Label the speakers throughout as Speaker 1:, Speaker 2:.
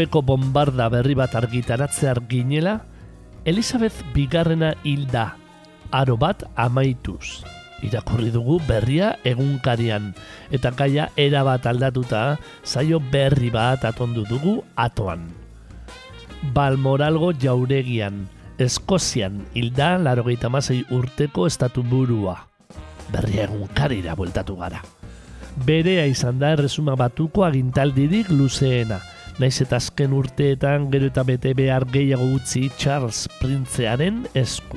Speaker 1: Urpeko bombarda berri bat argitaratzear ginela, Elizabeth bigarrena hilda, aro bat amaituz. Irakurri dugu berria egunkarian, eta gaia era bat aldatuta, zaio berri bat atondu dugu atoan. Balmoralgo jauregian, Eskozian hilda larogeita masei urteko estatu burua. Berria egunkarira bueltatu gara. Berea izan da erresuma batuko agintaldirik luzeena, naiz eta azken urteetan gero eta bete behar gehiago utzi Charles Printzearen esku.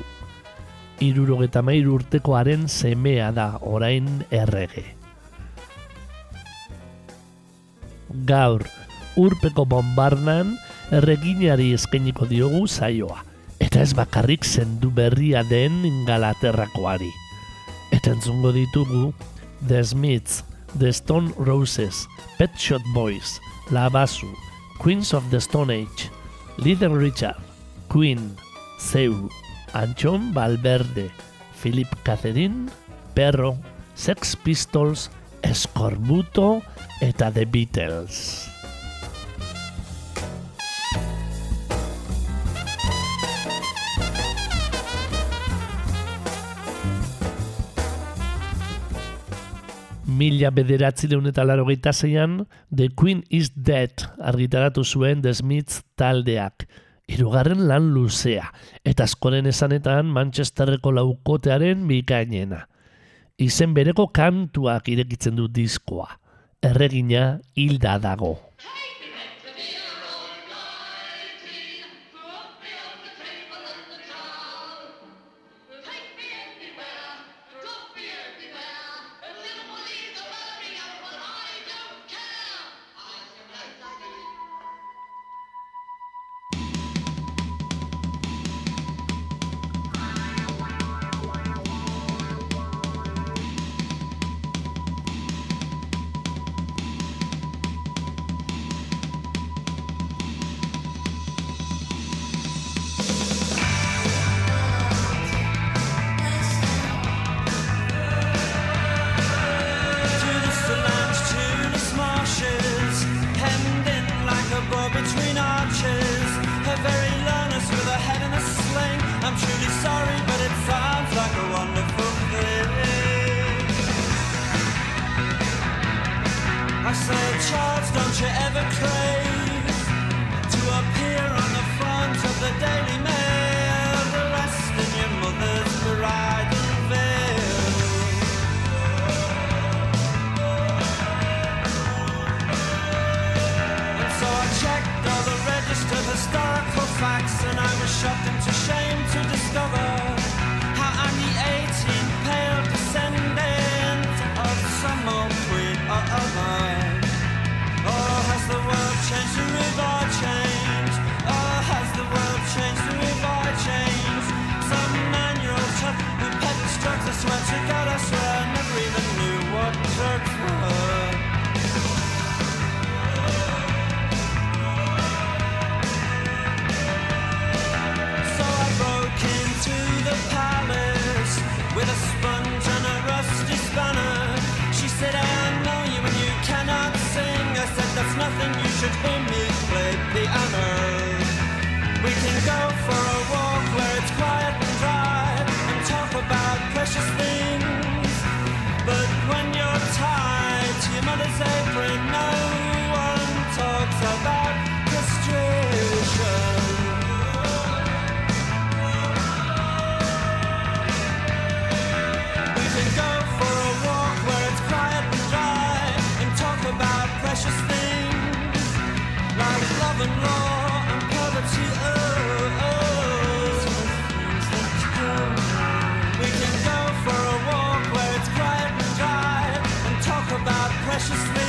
Speaker 1: Irurogeta mair urtekoaren semea da orain errege. Gaur, urpeko bombarnan erreginari eskainiko diogu zaioa, eta ez bakarrik zendu berria den ingalaterrakoari. Eta entzungo ditugu The Smiths, The Stone Roses, Pet Shot Boys, Labazu, Queens of the Stone Age, Little Richard, Queen, Seu, Anchón Valverde, Philip Catherine, Perro, Sex Pistols, Escorbuto eta The Beatles. Mila bederatzi deun eta laro zeian, The Queen is Dead argitaratu zuen The Smiths taldeak. Hirugarren lan luzea, eta askoren esanetan Manchesterreko laukotearen bikainena. Izen bereko kantuak irekitzen du diskoa. Erregina hilda dago.
Speaker 2: I said, Charles, don't you ever crave to appear on the front of the Daily Mail? him. precious thing.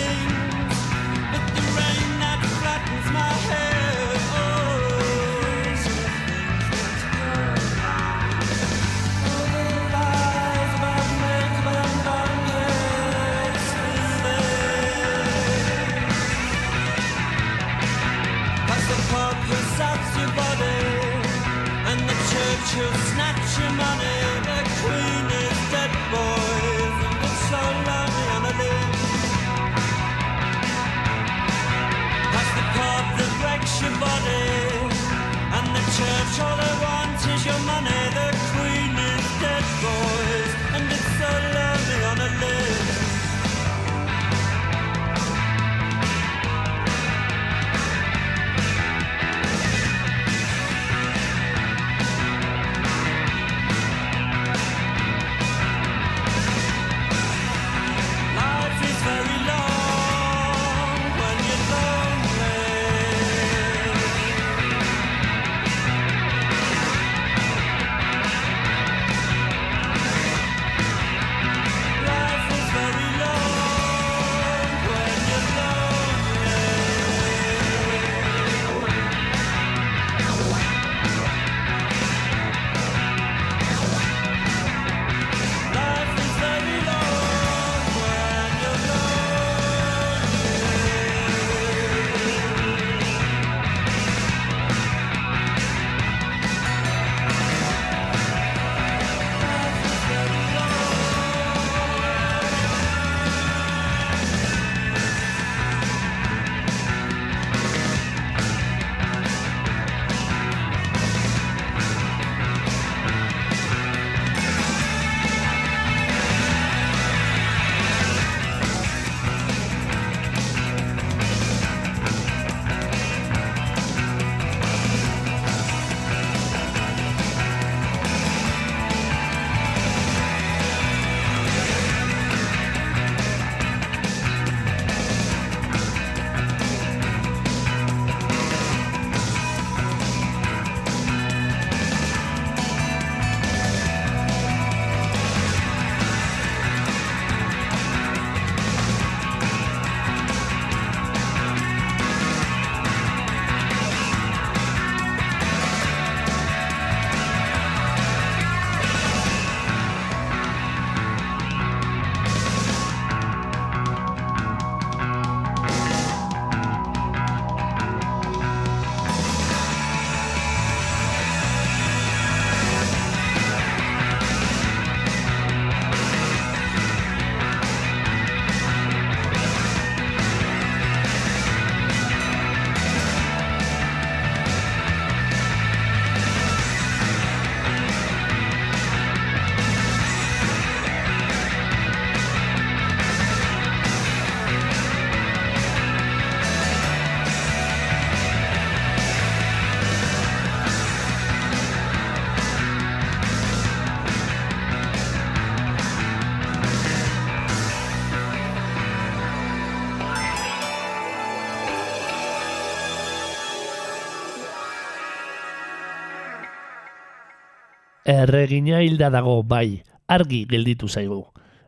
Speaker 1: Erregina hilda dago, bai, argi gelditu zaigu.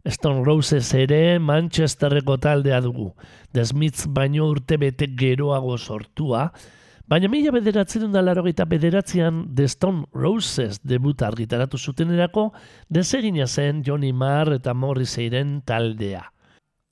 Speaker 1: Stone Roses ere Manchesterreko taldea dugu. Smiths baino urte bete geroago sortua, baina mila bederatzen da larogeita bederatzean The Stone Roses debuta argitaratu zutenerako desegina zen Johnny Marr eta Morrisseyren taldea.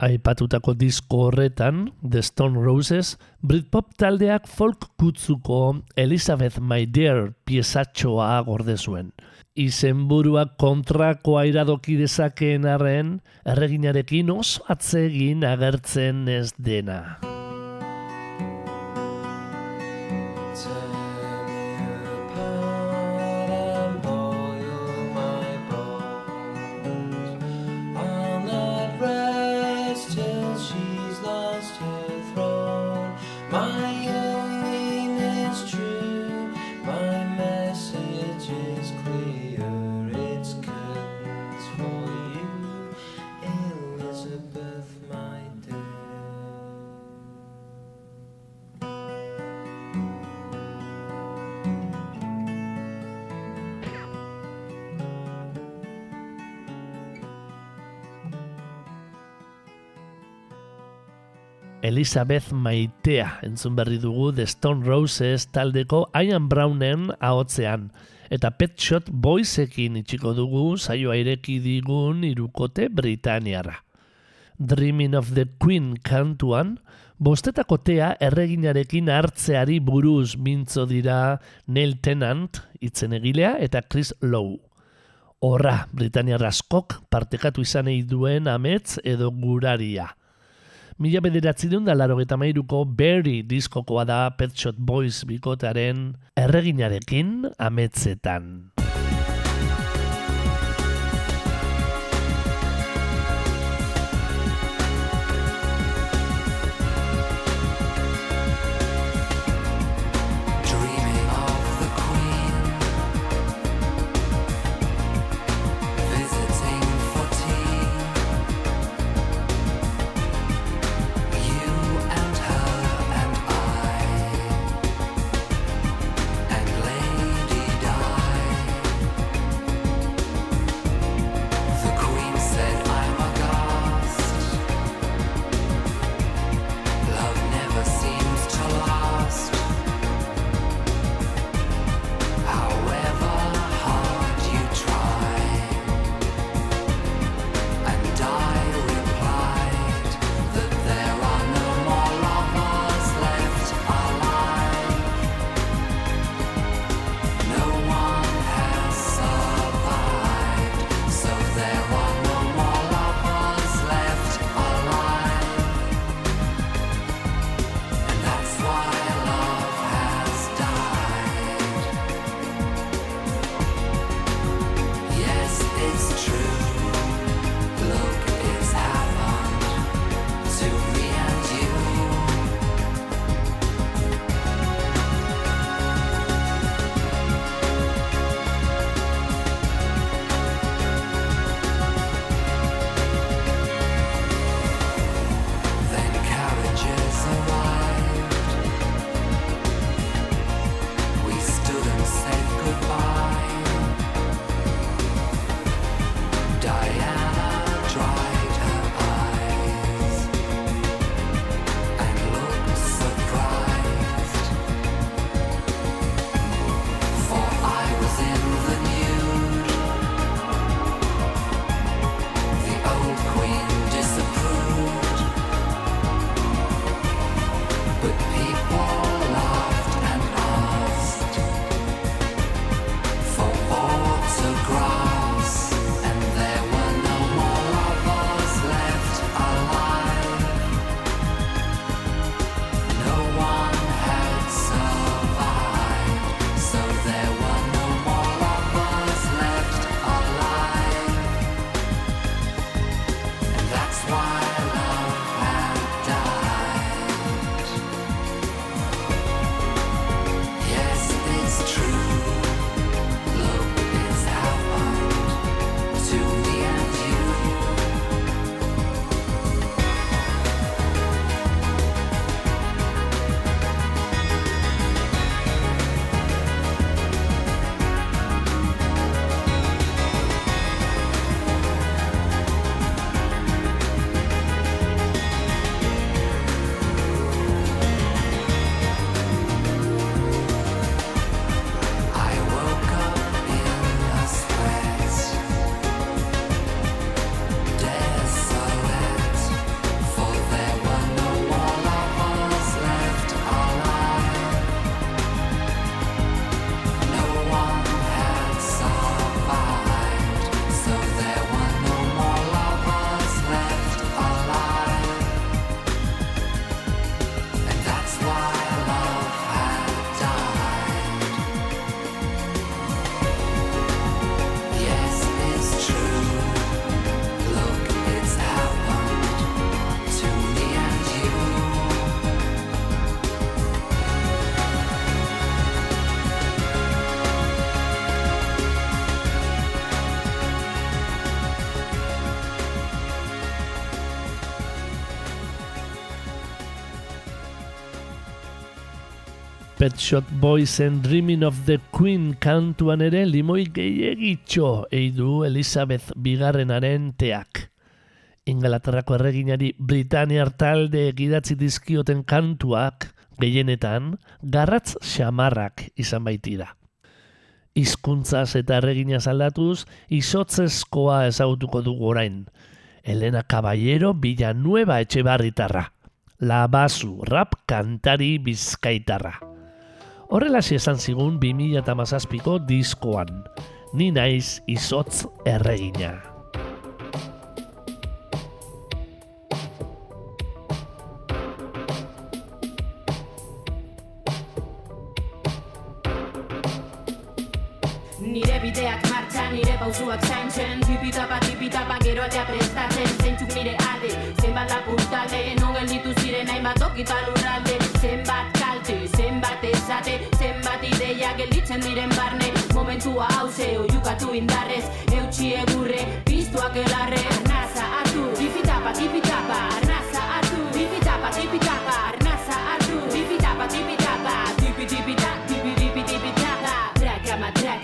Speaker 1: Aipatutako disko horretan, The Stone Roses, Britpop taldeak folk kutzuko Elizabeth My Dear piezatxoa gorde zuen. Izenburuak kontrakoa iradoki dezakeen arren, erreginarekin oso atsegin agertzen ez dena.
Speaker 2: Elizabeth
Speaker 1: Maitea entzun berri dugu The Stone Roses taldeko Ian Brownen ahotzean. Eta Pet Shot Boysekin itxiko dugu saioa ireki digun irukote Britaniara. Dreaming of the Queen kantuan, bostetako tea erreginarekin hartzeari buruz mintzo dira Neil Tennant, itzen egilea, eta Chris Lowe.
Speaker 3: Horra, Britaniar askok partekatu izanei duen amets edo guraria mila bederatzi da laro eta mairuko Berry diskokoa da Pet Shot Boys bikotearen erreginarekin ametzetan. Pet Shop Boys and Dreaming of the Queen kantuan ere limoi gehiagitxo eidu Elizabeth Bigarrenaren teak. Ingalaterrako erreginari Britaniar talde egidatzi dizkioten kantuak gehienetan garratz xamarrak izan baitira. Hizkuntzaz eta erreginaz aldatuz, izotzezkoa ezagutuko dugu orain. Elena Caballero Villanueva etxe barritarra. Labazu rap kantari bizkaitarra. Horrela si esan zigun 2008ko diskoan,
Speaker 1: ni naiz izotz erregina.
Speaker 4: Nire bideak martxan, nire pausuak zaintzen. Tipitapa, tipitapa, gero atea prestatzen. Zeintzuk nire alde, zenbat lapurtalde Nogel dituz ziren hainbat okita lurralde. Gelditzen diren barne Momentua hauze, oiukatu indarrez Eutxi egurre, piztuak elarre Arnaza hartu, tipitapa, tipitapa Arnaza hartu, tipitapa, tipitapa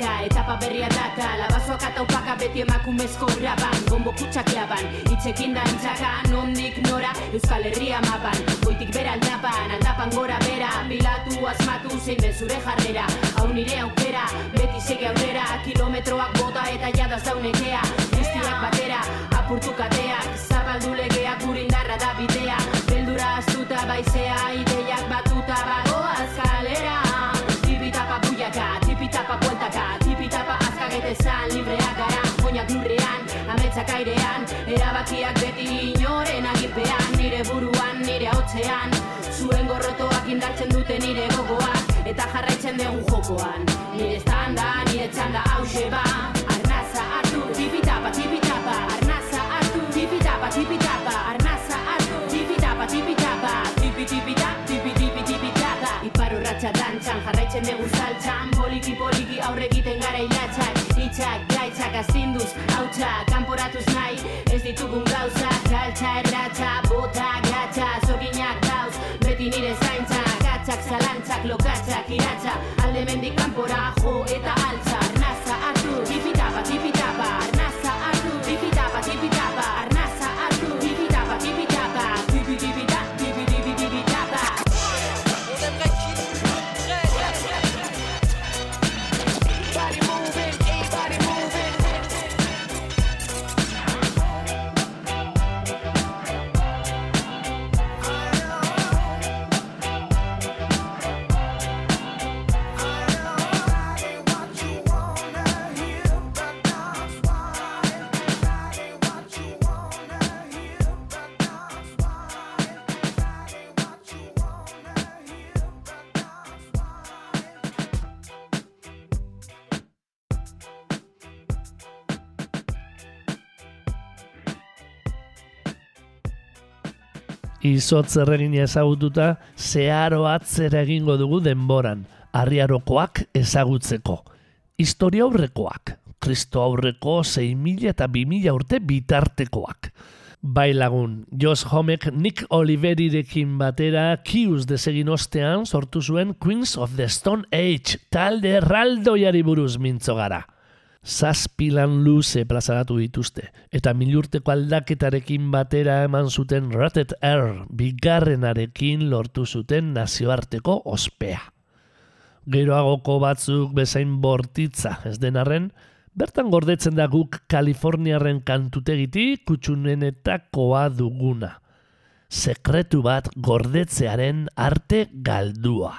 Speaker 4: Matraka, etapa berria daka Labazoak eta upaka beti emakumezko raban Gombo kutsak laban, itxekin da entzaka Nondik nora, Euskal Herria mapan. Goitik bera aldapan, aldapan gora bera. Bilatu, asmatu, zein den zure jarrera. Hau nire aukera, beti sege aurrera. Kilometroak bota eta jadaz daunekea Guztiak batera, apurtu kateak. Zabaldu legeak urindarra da bidea Beldura astuta baizea, ideiak batuta bagoaz azkagetezan, libreak gara Oinak lurrean, ametsak airean Erabakiak beti inoren aginpean Nire buruan, nire hotzean Zuen gorrotoak indartzen dute nire gogoak Eta jarraitzen dugu jokoan Nire estanda, nire txanda hause ba Itxak, gaitzak, astinduz, hautsa Kanporatuz nahi, ez ditugun gauza Galtza, erratza, bota, gatza Zoginak dauz, beti nire zaintza Gatzak, zalantzak, lokatzak, iratza. Alde mendik kanpora, jo eta altza
Speaker 1: Izotz erregina ezagututa, zeharo atzera egingo dugu denboran, arriarokoak ezagutzeko. Historia aurrekoak, kristo aurreko 6.000 eta 2.000 urte bitartekoak. Bai lagun, Josh Homek Nick Oliverirekin batera Kius desegin ostean sortu zuen Queens of the Stone Age talde erraldoiari buruz mintzo gara. Zazpilan luze plazaratu dituzte, eta milurteko aldaketarekin batera eman zuten Rated Air bigarrenarekin lortu zuten nazioarteko ospea. Geroagoko batzuk bezain bortitza ez denarren, bertan gordetzen da guk Kaliforniarren kantutegitik kutxunenetakoa duguna. Sekretu bat gordetzearen arte galdua.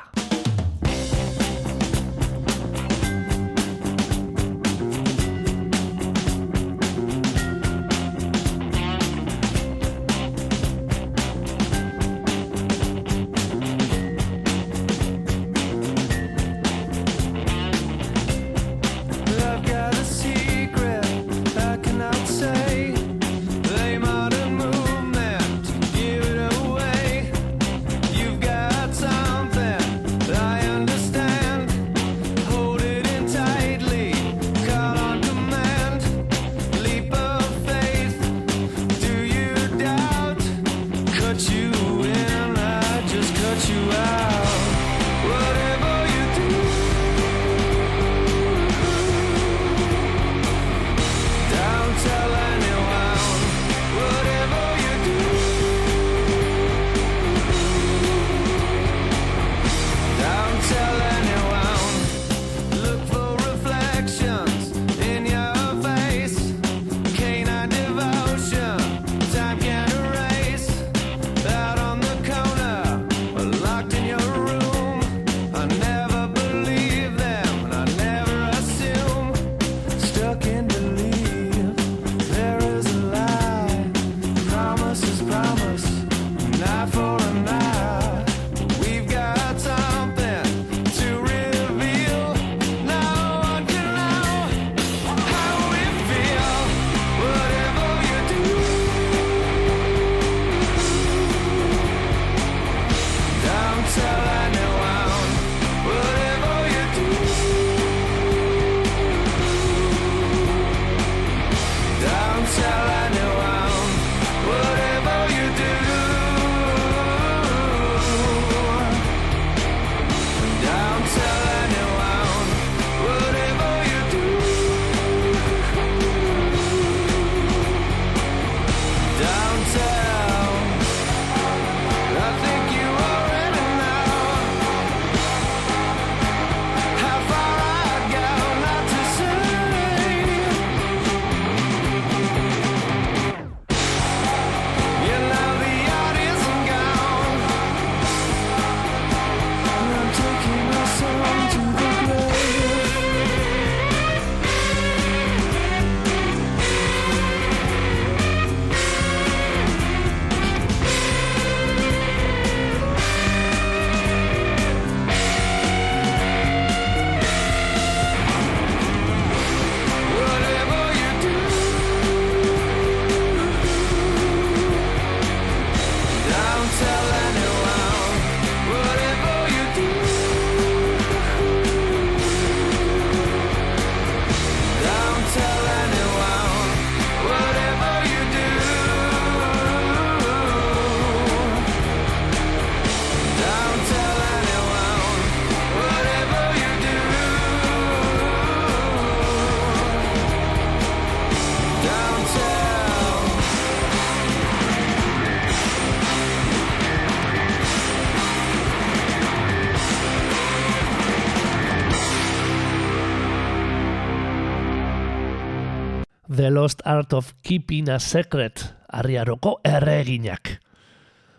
Speaker 5: The
Speaker 1: Lost Art of Keeping a Secret, arriaroko erreginak.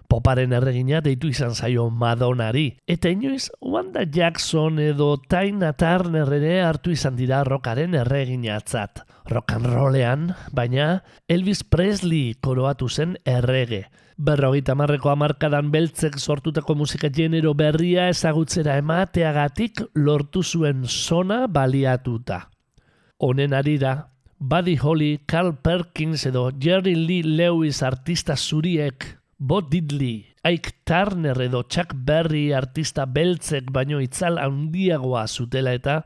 Speaker 1: Poparen erregina deitu izan zaio Madonari, eta inoiz Wanda Jackson edo Tina Turner ere hartu izan dira rockaren erreginatzat. Rock and rollean, baina Elvis Presley koroatu zen errege. Berrogeita marreko amarkadan beltzek sortutako musika genero berria ezagutzera emateagatik lortu zuen sona baliatuta. Honen arira, Buddy Holly, Carl Perkins edo Jerry Lee Lewis artista zuriek, Bo Diddley, Ike Turner edo Chuck Berry artista beltzek baino itzal handiagoa zutela eta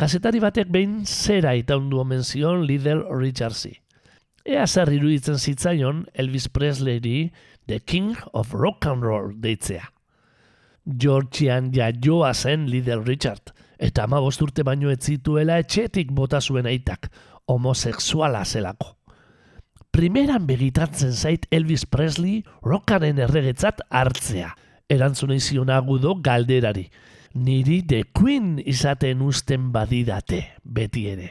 Speaker 1: kasetari batek behin zera itaundu omen zion Little Richardsi. Ea zer iruditzen zitzaion Elvis Presleyri The King of Rock and Roll deitzea. Georgian jaioa zen Little Richard, eta ama urte baino ez zituela etxetik bota zuen aitak, homosexuala zelako. Primeran begitatzen zait Elvis Presley rockaren erregetzat hartzea. Erantzun izion agudo galderari. Niri The Queen izaten usten badidate, beti ere.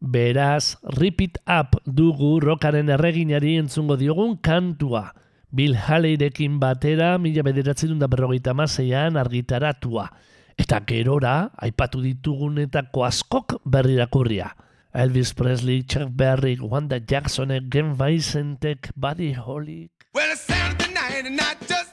Speaker 1: Beraz, Rip It Up dugu rockaren erreginari entzungo diogun kantua. Bill Haleyrekin batera mila bederatzen da berrogeita maseian argitaratua. Eta gerora, aipatu ditugunetako askok berrirakurria. Elvis Presley, Chuck Berry, Wanda Jackson, Gen Vicentek, Buddy Holly.
Speaker 6: Well, it's Saturday night and I just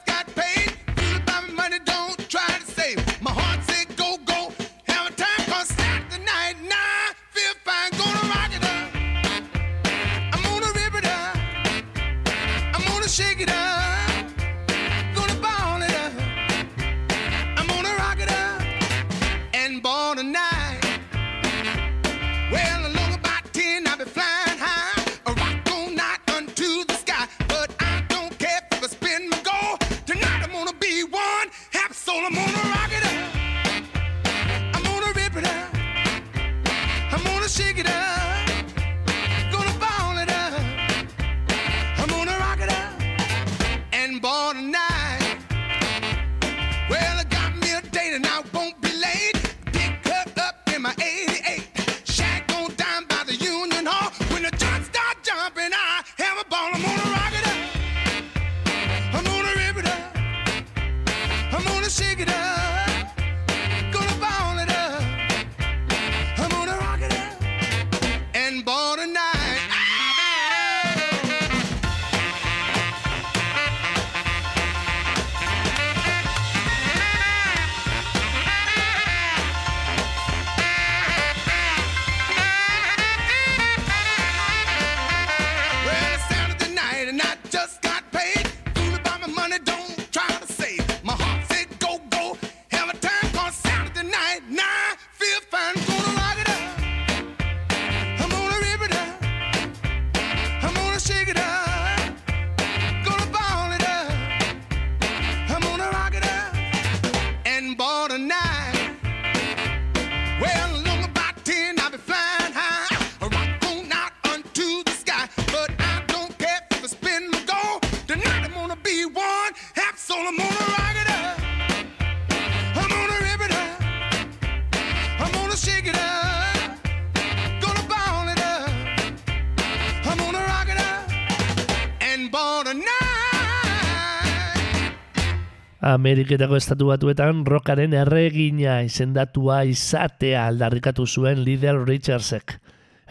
Speaker 1: Ameriketako estatu batuetan rockaren erregina izendatua izatea aldarrikatu zuen Little Richardsek.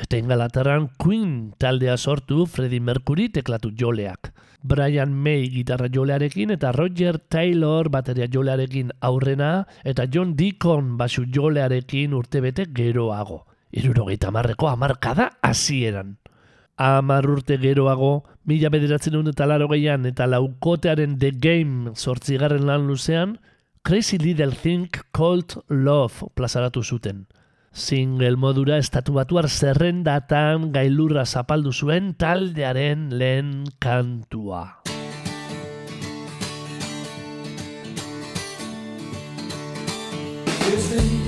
Speaker 1: Eta ingalaterran Queen taldea sortu Freddie Mercury teklatu joleak. Brian May gitarra jolearekin eta Roger Taylor bateria jolearekin aurrena eta John Deacon basu jolearekin urtebete geroago. Irurogeita marreko amarkada hasieran. Amar urte geroago, mila bederatzen dut eta laro gehian eta laukotearen The Game sortzigarren lan luzean, Crazy Little Thing Called Love plazaratu zuten. Single modura estatu batuar zerrendatan gailurra zapaldu zuen taldearen lehen kantua.
Speaker 7: This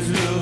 Speaker 7: thing, this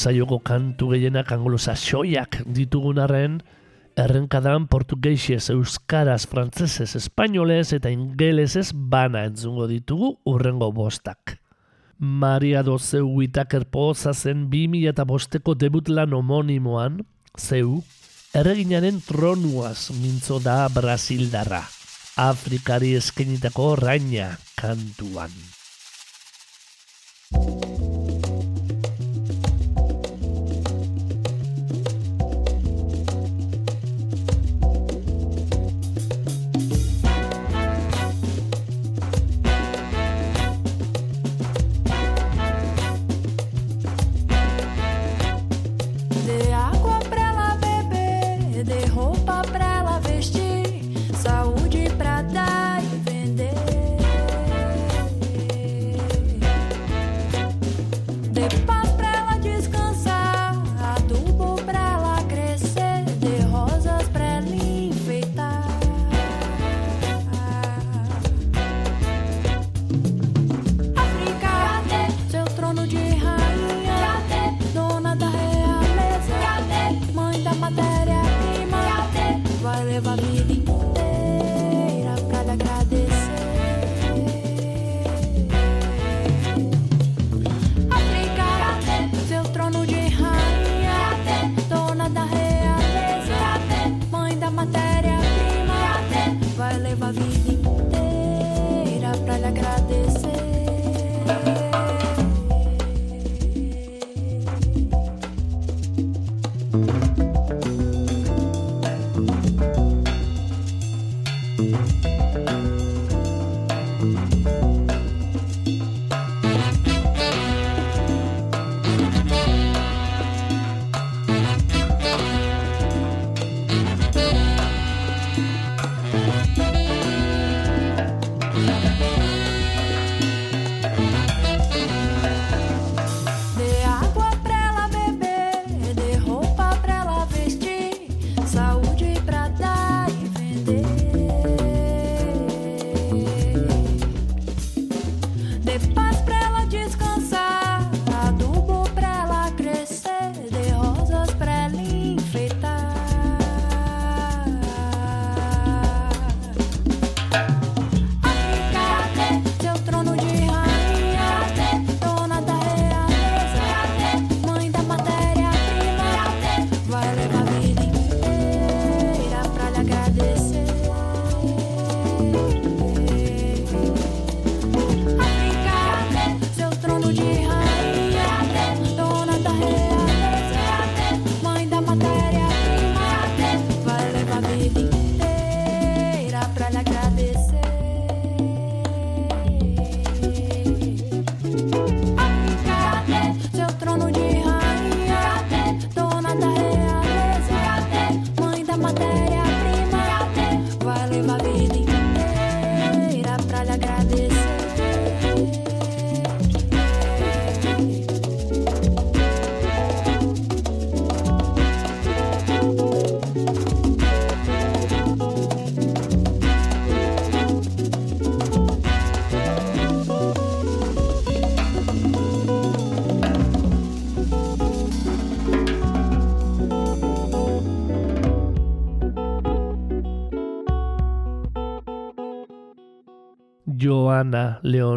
Speaker 8: saioko kantu gehienak anglosaxoiak ditugun arren, errenkadan portugeisez, euskaraz, frantsesez, espainolez eta ingelezez bana entzungo ditugu urrengo bostak. Maria Dozeu Whitaker poza zen 2005ko debut lan homonimoan, zeu, erreginaren tronuaz mintzo da Brasildarra, Afrikari eskenitako raina kantuan.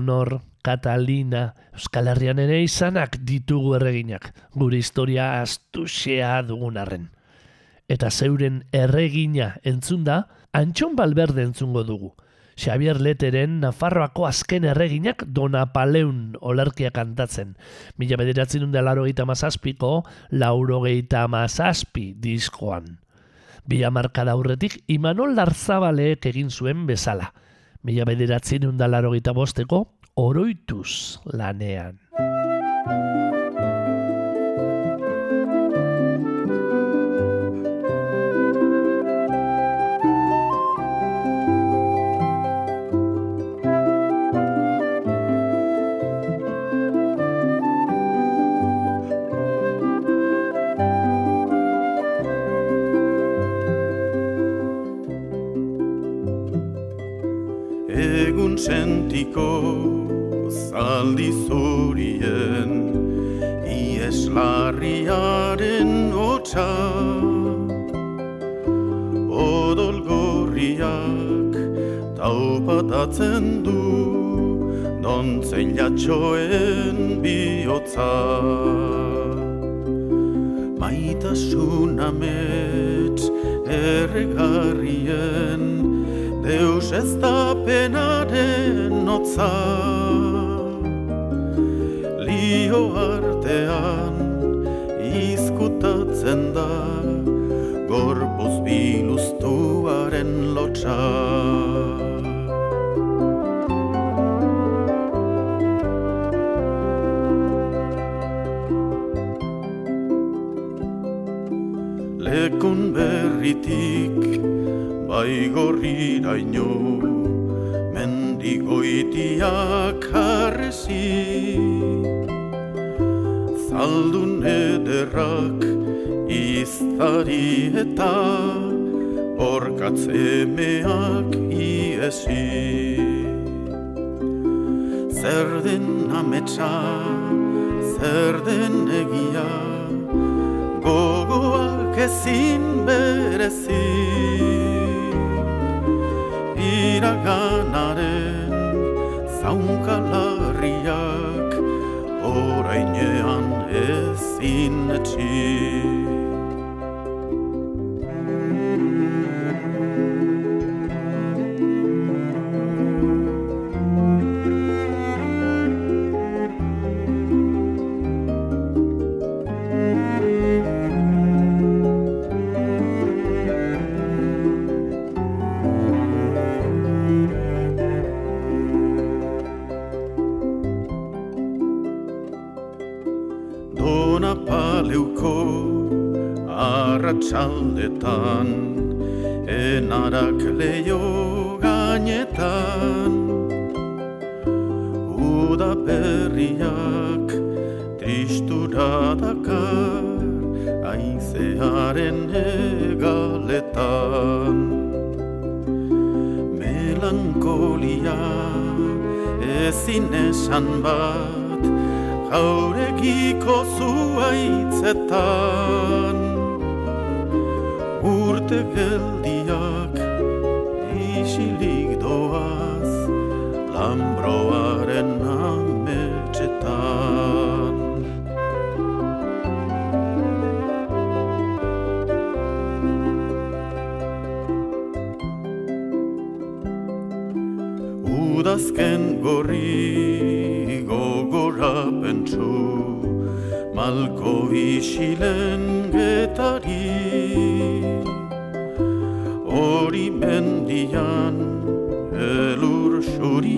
Speaker 8: Leonor, Catalina, Euskal Herrian ere izanak ditugu erreginak, gure historia astuxea dugun arren. Eta zeuren erregina entzunda, Antxon Balberde entzungo dugu.
Speaker 1: Xavier Leteren Nafarroako azken erreginak Donapaleun olerkia kantatzen. Mila bederatzen dut laro gehieta mazazpiko, lauro gehieta mazazpi diskoan. Bila marka aurretik, Imanol Larzabaleek egin zuen bezala – Mila bederatzen dela larogeita bosteko, oroituz lanean.
Speaker 9: joy. Zaunkalarriak orainean ezin etxi.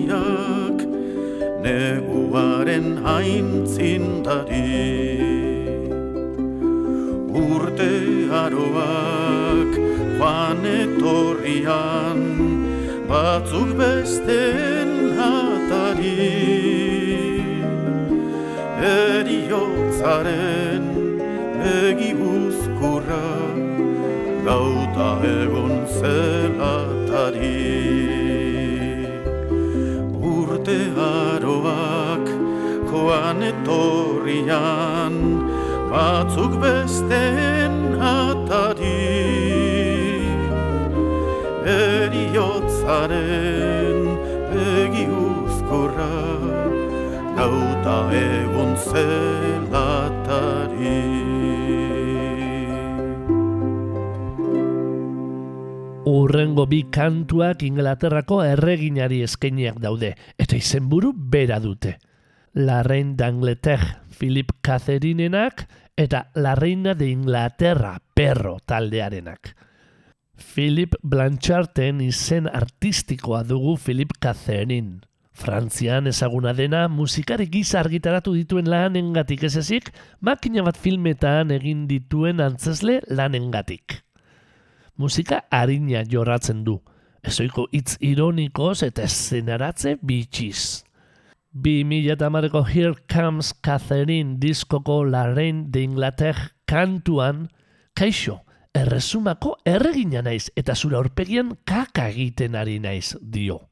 Speaker 9: Xuriak Neguaren aintzindari Urte aroak joan etorrian Batzuk besteen atari Eriotzaren begi uzkurra Gauta egon zelatari aroak joan etorrian Batzuk besteen atari. Eriotzaren begi uzkurra Gauta egon zelatari
Speaker 1: Urrengo bi kantuak Inglaterrako erreginari eskainiak daude, eta izenburu bera dute. La Reine d'Angleterre, Philip Catherinenak, eta La Reina de Inglaterra, perro taldearenak. Philip Blancharten izen artistikoa dugu Philip Catherine. Frantzian ezaguna dena musikari gisa argitaratu dituen lanengatik ez ezik, makina bat filmetan egin dituen antzesle lanengatik. Musika harina jorratzen du, ezoiko hitz ironikoz eta eszenaratze bitxiz. 2008ko Here Comes Catherine diskoko La Reine de Inglaterre kantuan, kaixo, erresumako erregina naiz eta zura aurpegian kaka egiten ari naiz dio.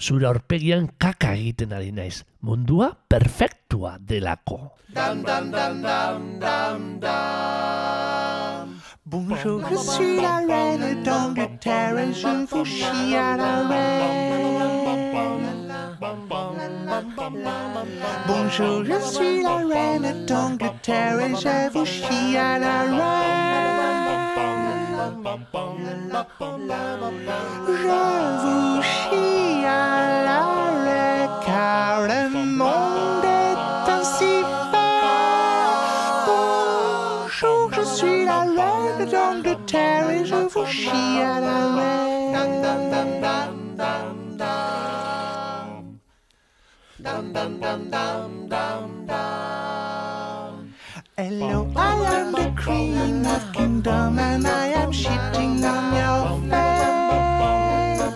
Speaker 1: Zura aurpegian kaka egiten ari naiz. Mundua perfektua delako.
Speaker 10: Bonjour, je suis la reine d'Angleterre et je vous chie à la reine. Bonjour, je suis la reine d'Angleterre et je vous chie à la reine. Je vous chie à la reine car le monde est ainsi vous chie à la reine. Hello, I am the queen of kingdom and I am shitting on your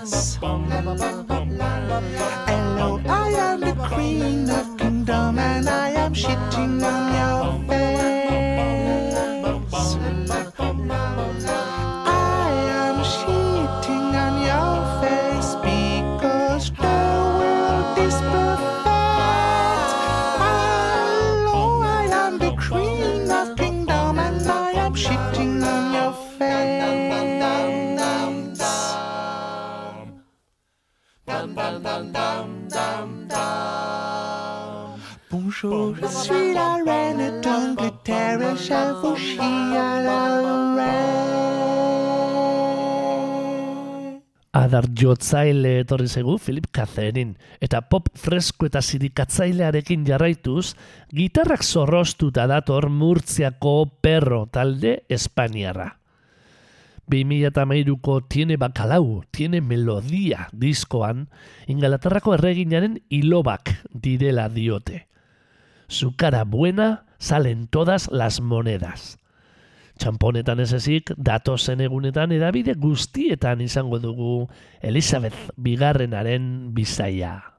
Speaker 10: face. Hello, I am the queen of kingdom and I am shitting on Bonjour, je suis la reine d'Angleterre et je vous chie à la.
Speaker 1: Adar jotzaile etorri zaigu Philip Catherine, eta pop fresko eta sirikatzailearekin jarraituz, gitarrak zorrostuta dator Murtziako perro talde Espainiarra. 2008ko Tiene Bakalau, Tiene Melodia diskoan, Ingalaterrako erreginaren ilobak direla diote. Su cara buena salen todas las monedas. Txamponetan ez ezik, datozen egunetan edabide guztietan izango dugu Elizabeth bigarrenaren bizaia.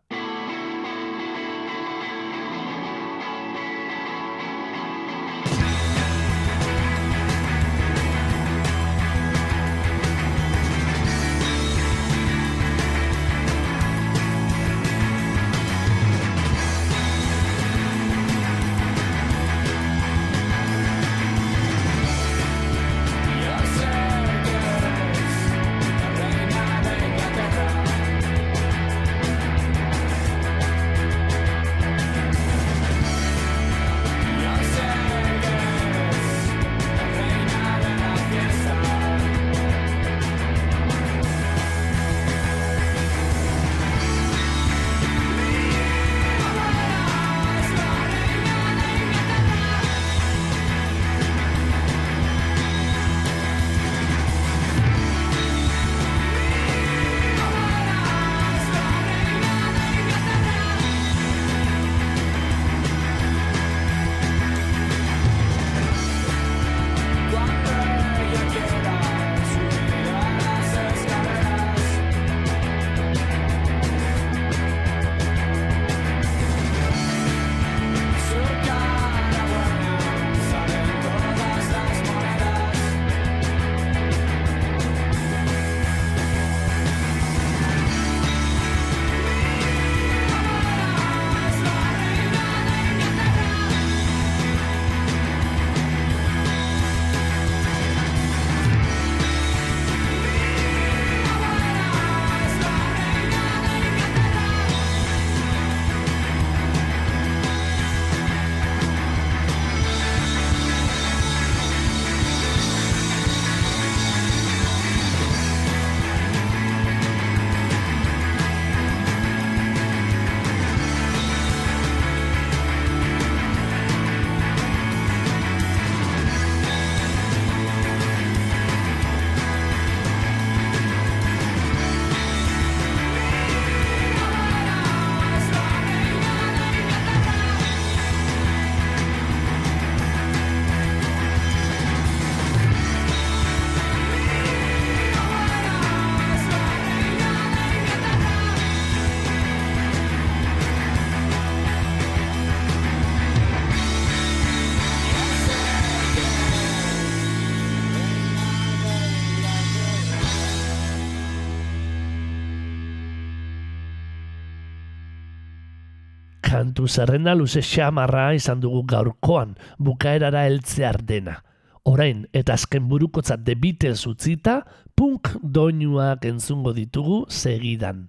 Speaker 7: Zerrenda luze xamarra izan dugu gaurkoan, bukaerara heltzear dena. Orain, eta azken burukotzat The Beatles utzita, punk doinuak entzungo ditugu segidan.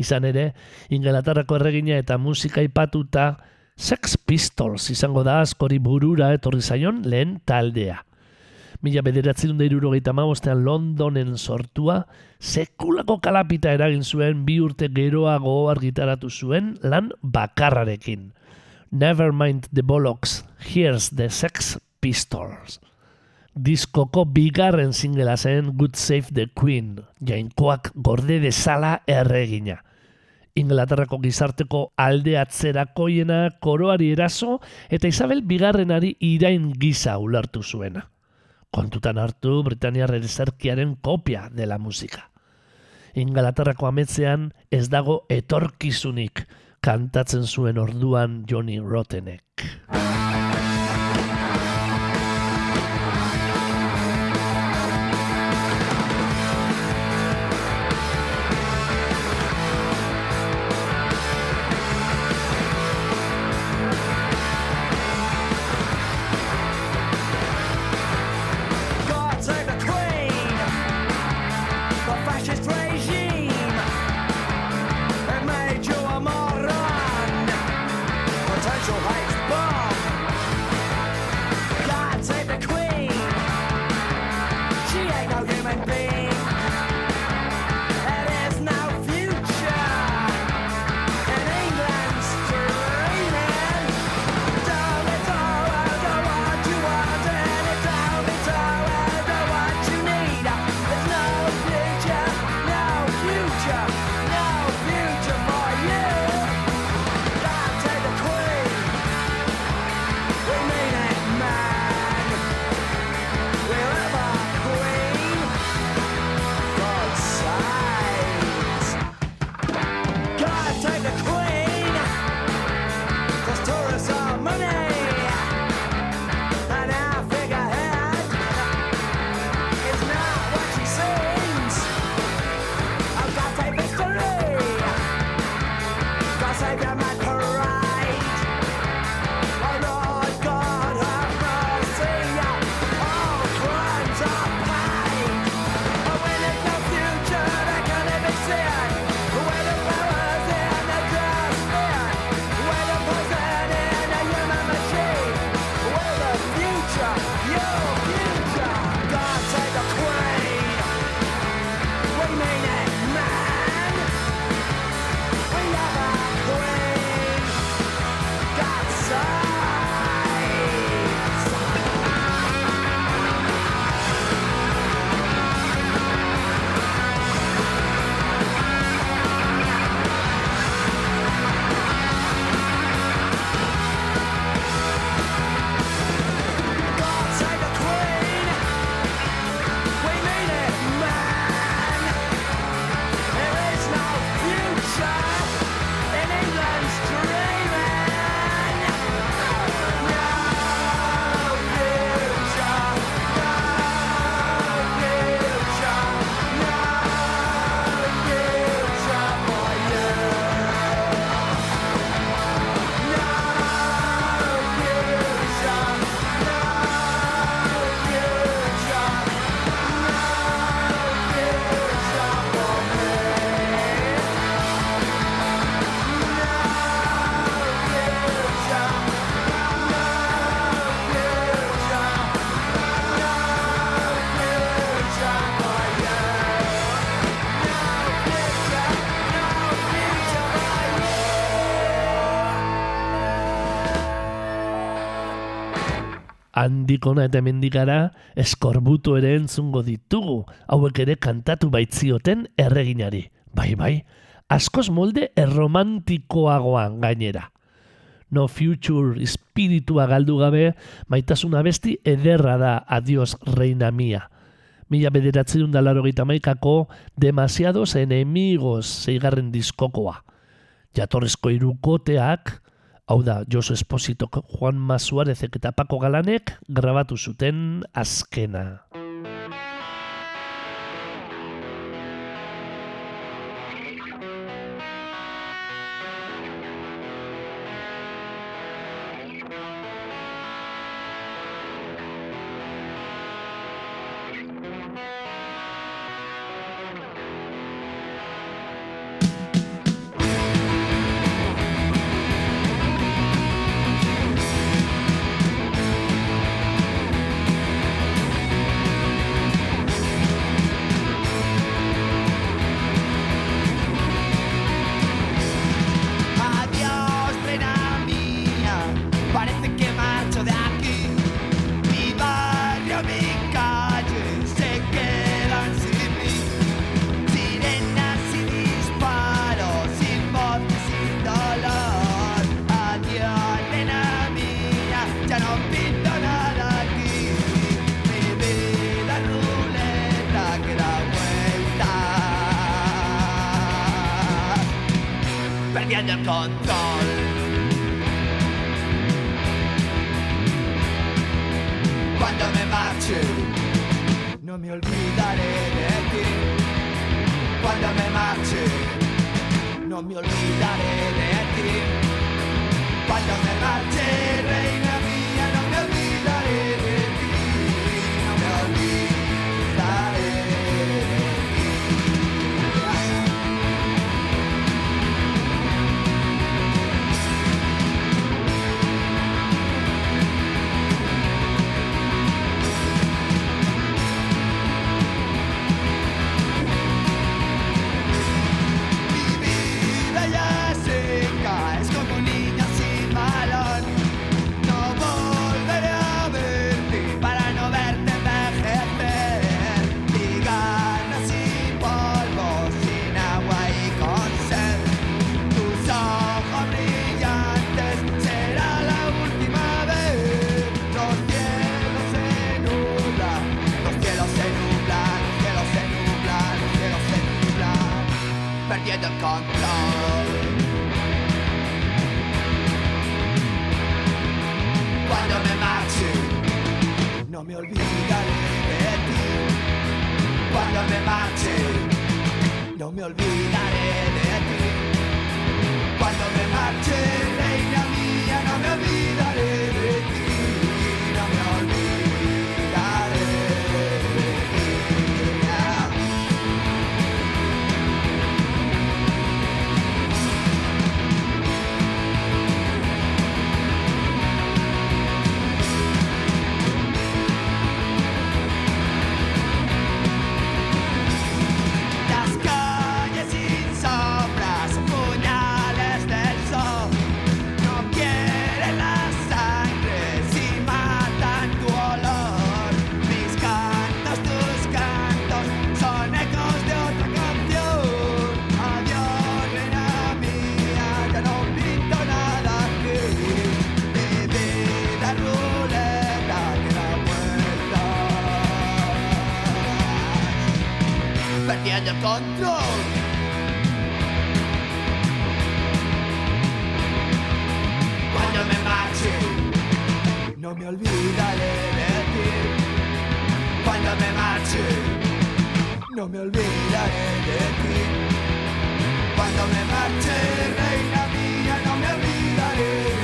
Speaker 7: Izan ere, Ingelaterrako erregina eta musika ipatuta, Sex Pistols izango da askori burura etorri zaion lehen taldea. Mila bederatzen da irurogeita mabostean Londonen sortua, sekulako kalapita eragin zuen bi urte geroago argitaratu zuen lan bakarrarekin. Nevermind the Bollocks, Here's the Sex Pistols. Diskoko bigarren singela zen Good Save the Queen, jainkoak gorde dezala erregina. Inglaterrako gizarteko alde atzerakoiena koroari eraso eta Isabel bigarrenari irain gisa ulartu zuena. Kontutan hartu Britaniar erzerkiaren kopia dela musika. Ingalaterrako ametzean ez dago etorkizunik kantatzen zuen orduan Johnny Rottenek. Handikona eta mendikara eskorbutu ere entzungo ditugu, hauek ere kantatu baitzioten erreginari. Bai, bai, askoz molde erromantikoagoan gainera. No future espiritua galdu gabe, maitasuna besti ederra da adios reina mia. Mila bederatzen da laro maikako demasiados enemigos zeigarren diskokoa. Jatorrezko irukoteak, hau da Josu Espositok, Juan Masuarezek eta Paco Galanek grabatu zuten azkena.
Speaker 11: diede il controllo Quando me marci non mi olvidare di Quando me marci non mi olvidare Cuando me marche, no me olvidaré de ti. Cuando me marche, no me olvidaré de ti. Cuando me marche, reina mía, no me olvidaré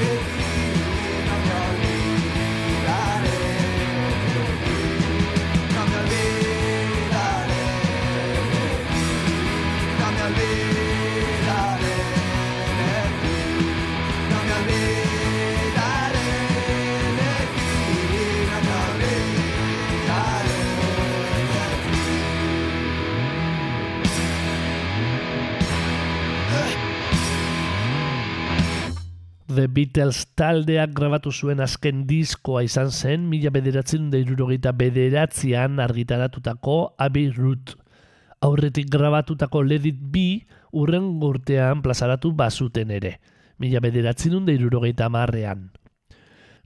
Speaker 1: Beatles taldeak grabatu zuen azken diskoa izan zen mila bederatzen da irurogeita bederatzean argitaratutako Abbey Root. Aurretik grabatutako Let It Be urren urtean plazaratu bazuten ere, mila bederatzen da irurogeita marrean.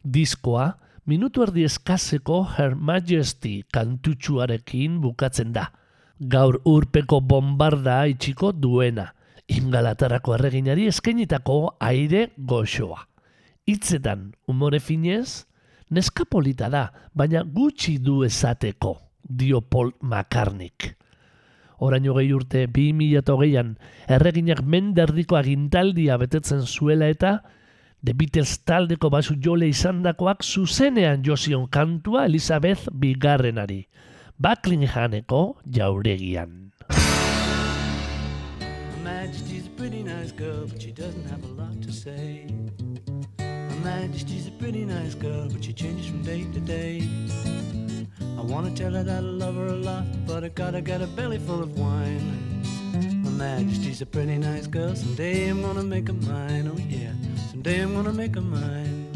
Speaker 1: Diskoa, minutu erdi eskazeko Her Majesty kantutxuarekin bukatzen da. Gaur urpeko bombarda itxiko duena. Ingalatarako erreginari eskainitako aire goxoa. Hitzetan, umore finez, neska polita da, baina gutxi du esateko, dio Paul McCartneyk. Oraino gehi urte 2008an erreginak menderdiko agintaldia betetzen zuela eta The Beatles taldeko basu jole izandakoak zuzenean jozion kantua Elizabeth bigarrenari. Buckinghameko jauregian.
Speaker 12: Majesty's a pretty nice girl, but she doesn't have a lot to say. Her Majesty's a pretty nice girl, but she changes from day to day. I wanna tell her that I love her a lot, but I gotta get a belly full of wine. Her Majesty's a pretty nice girl, someday I'm gonna make her mine, oh yeah, someday I'm gonna make her mine.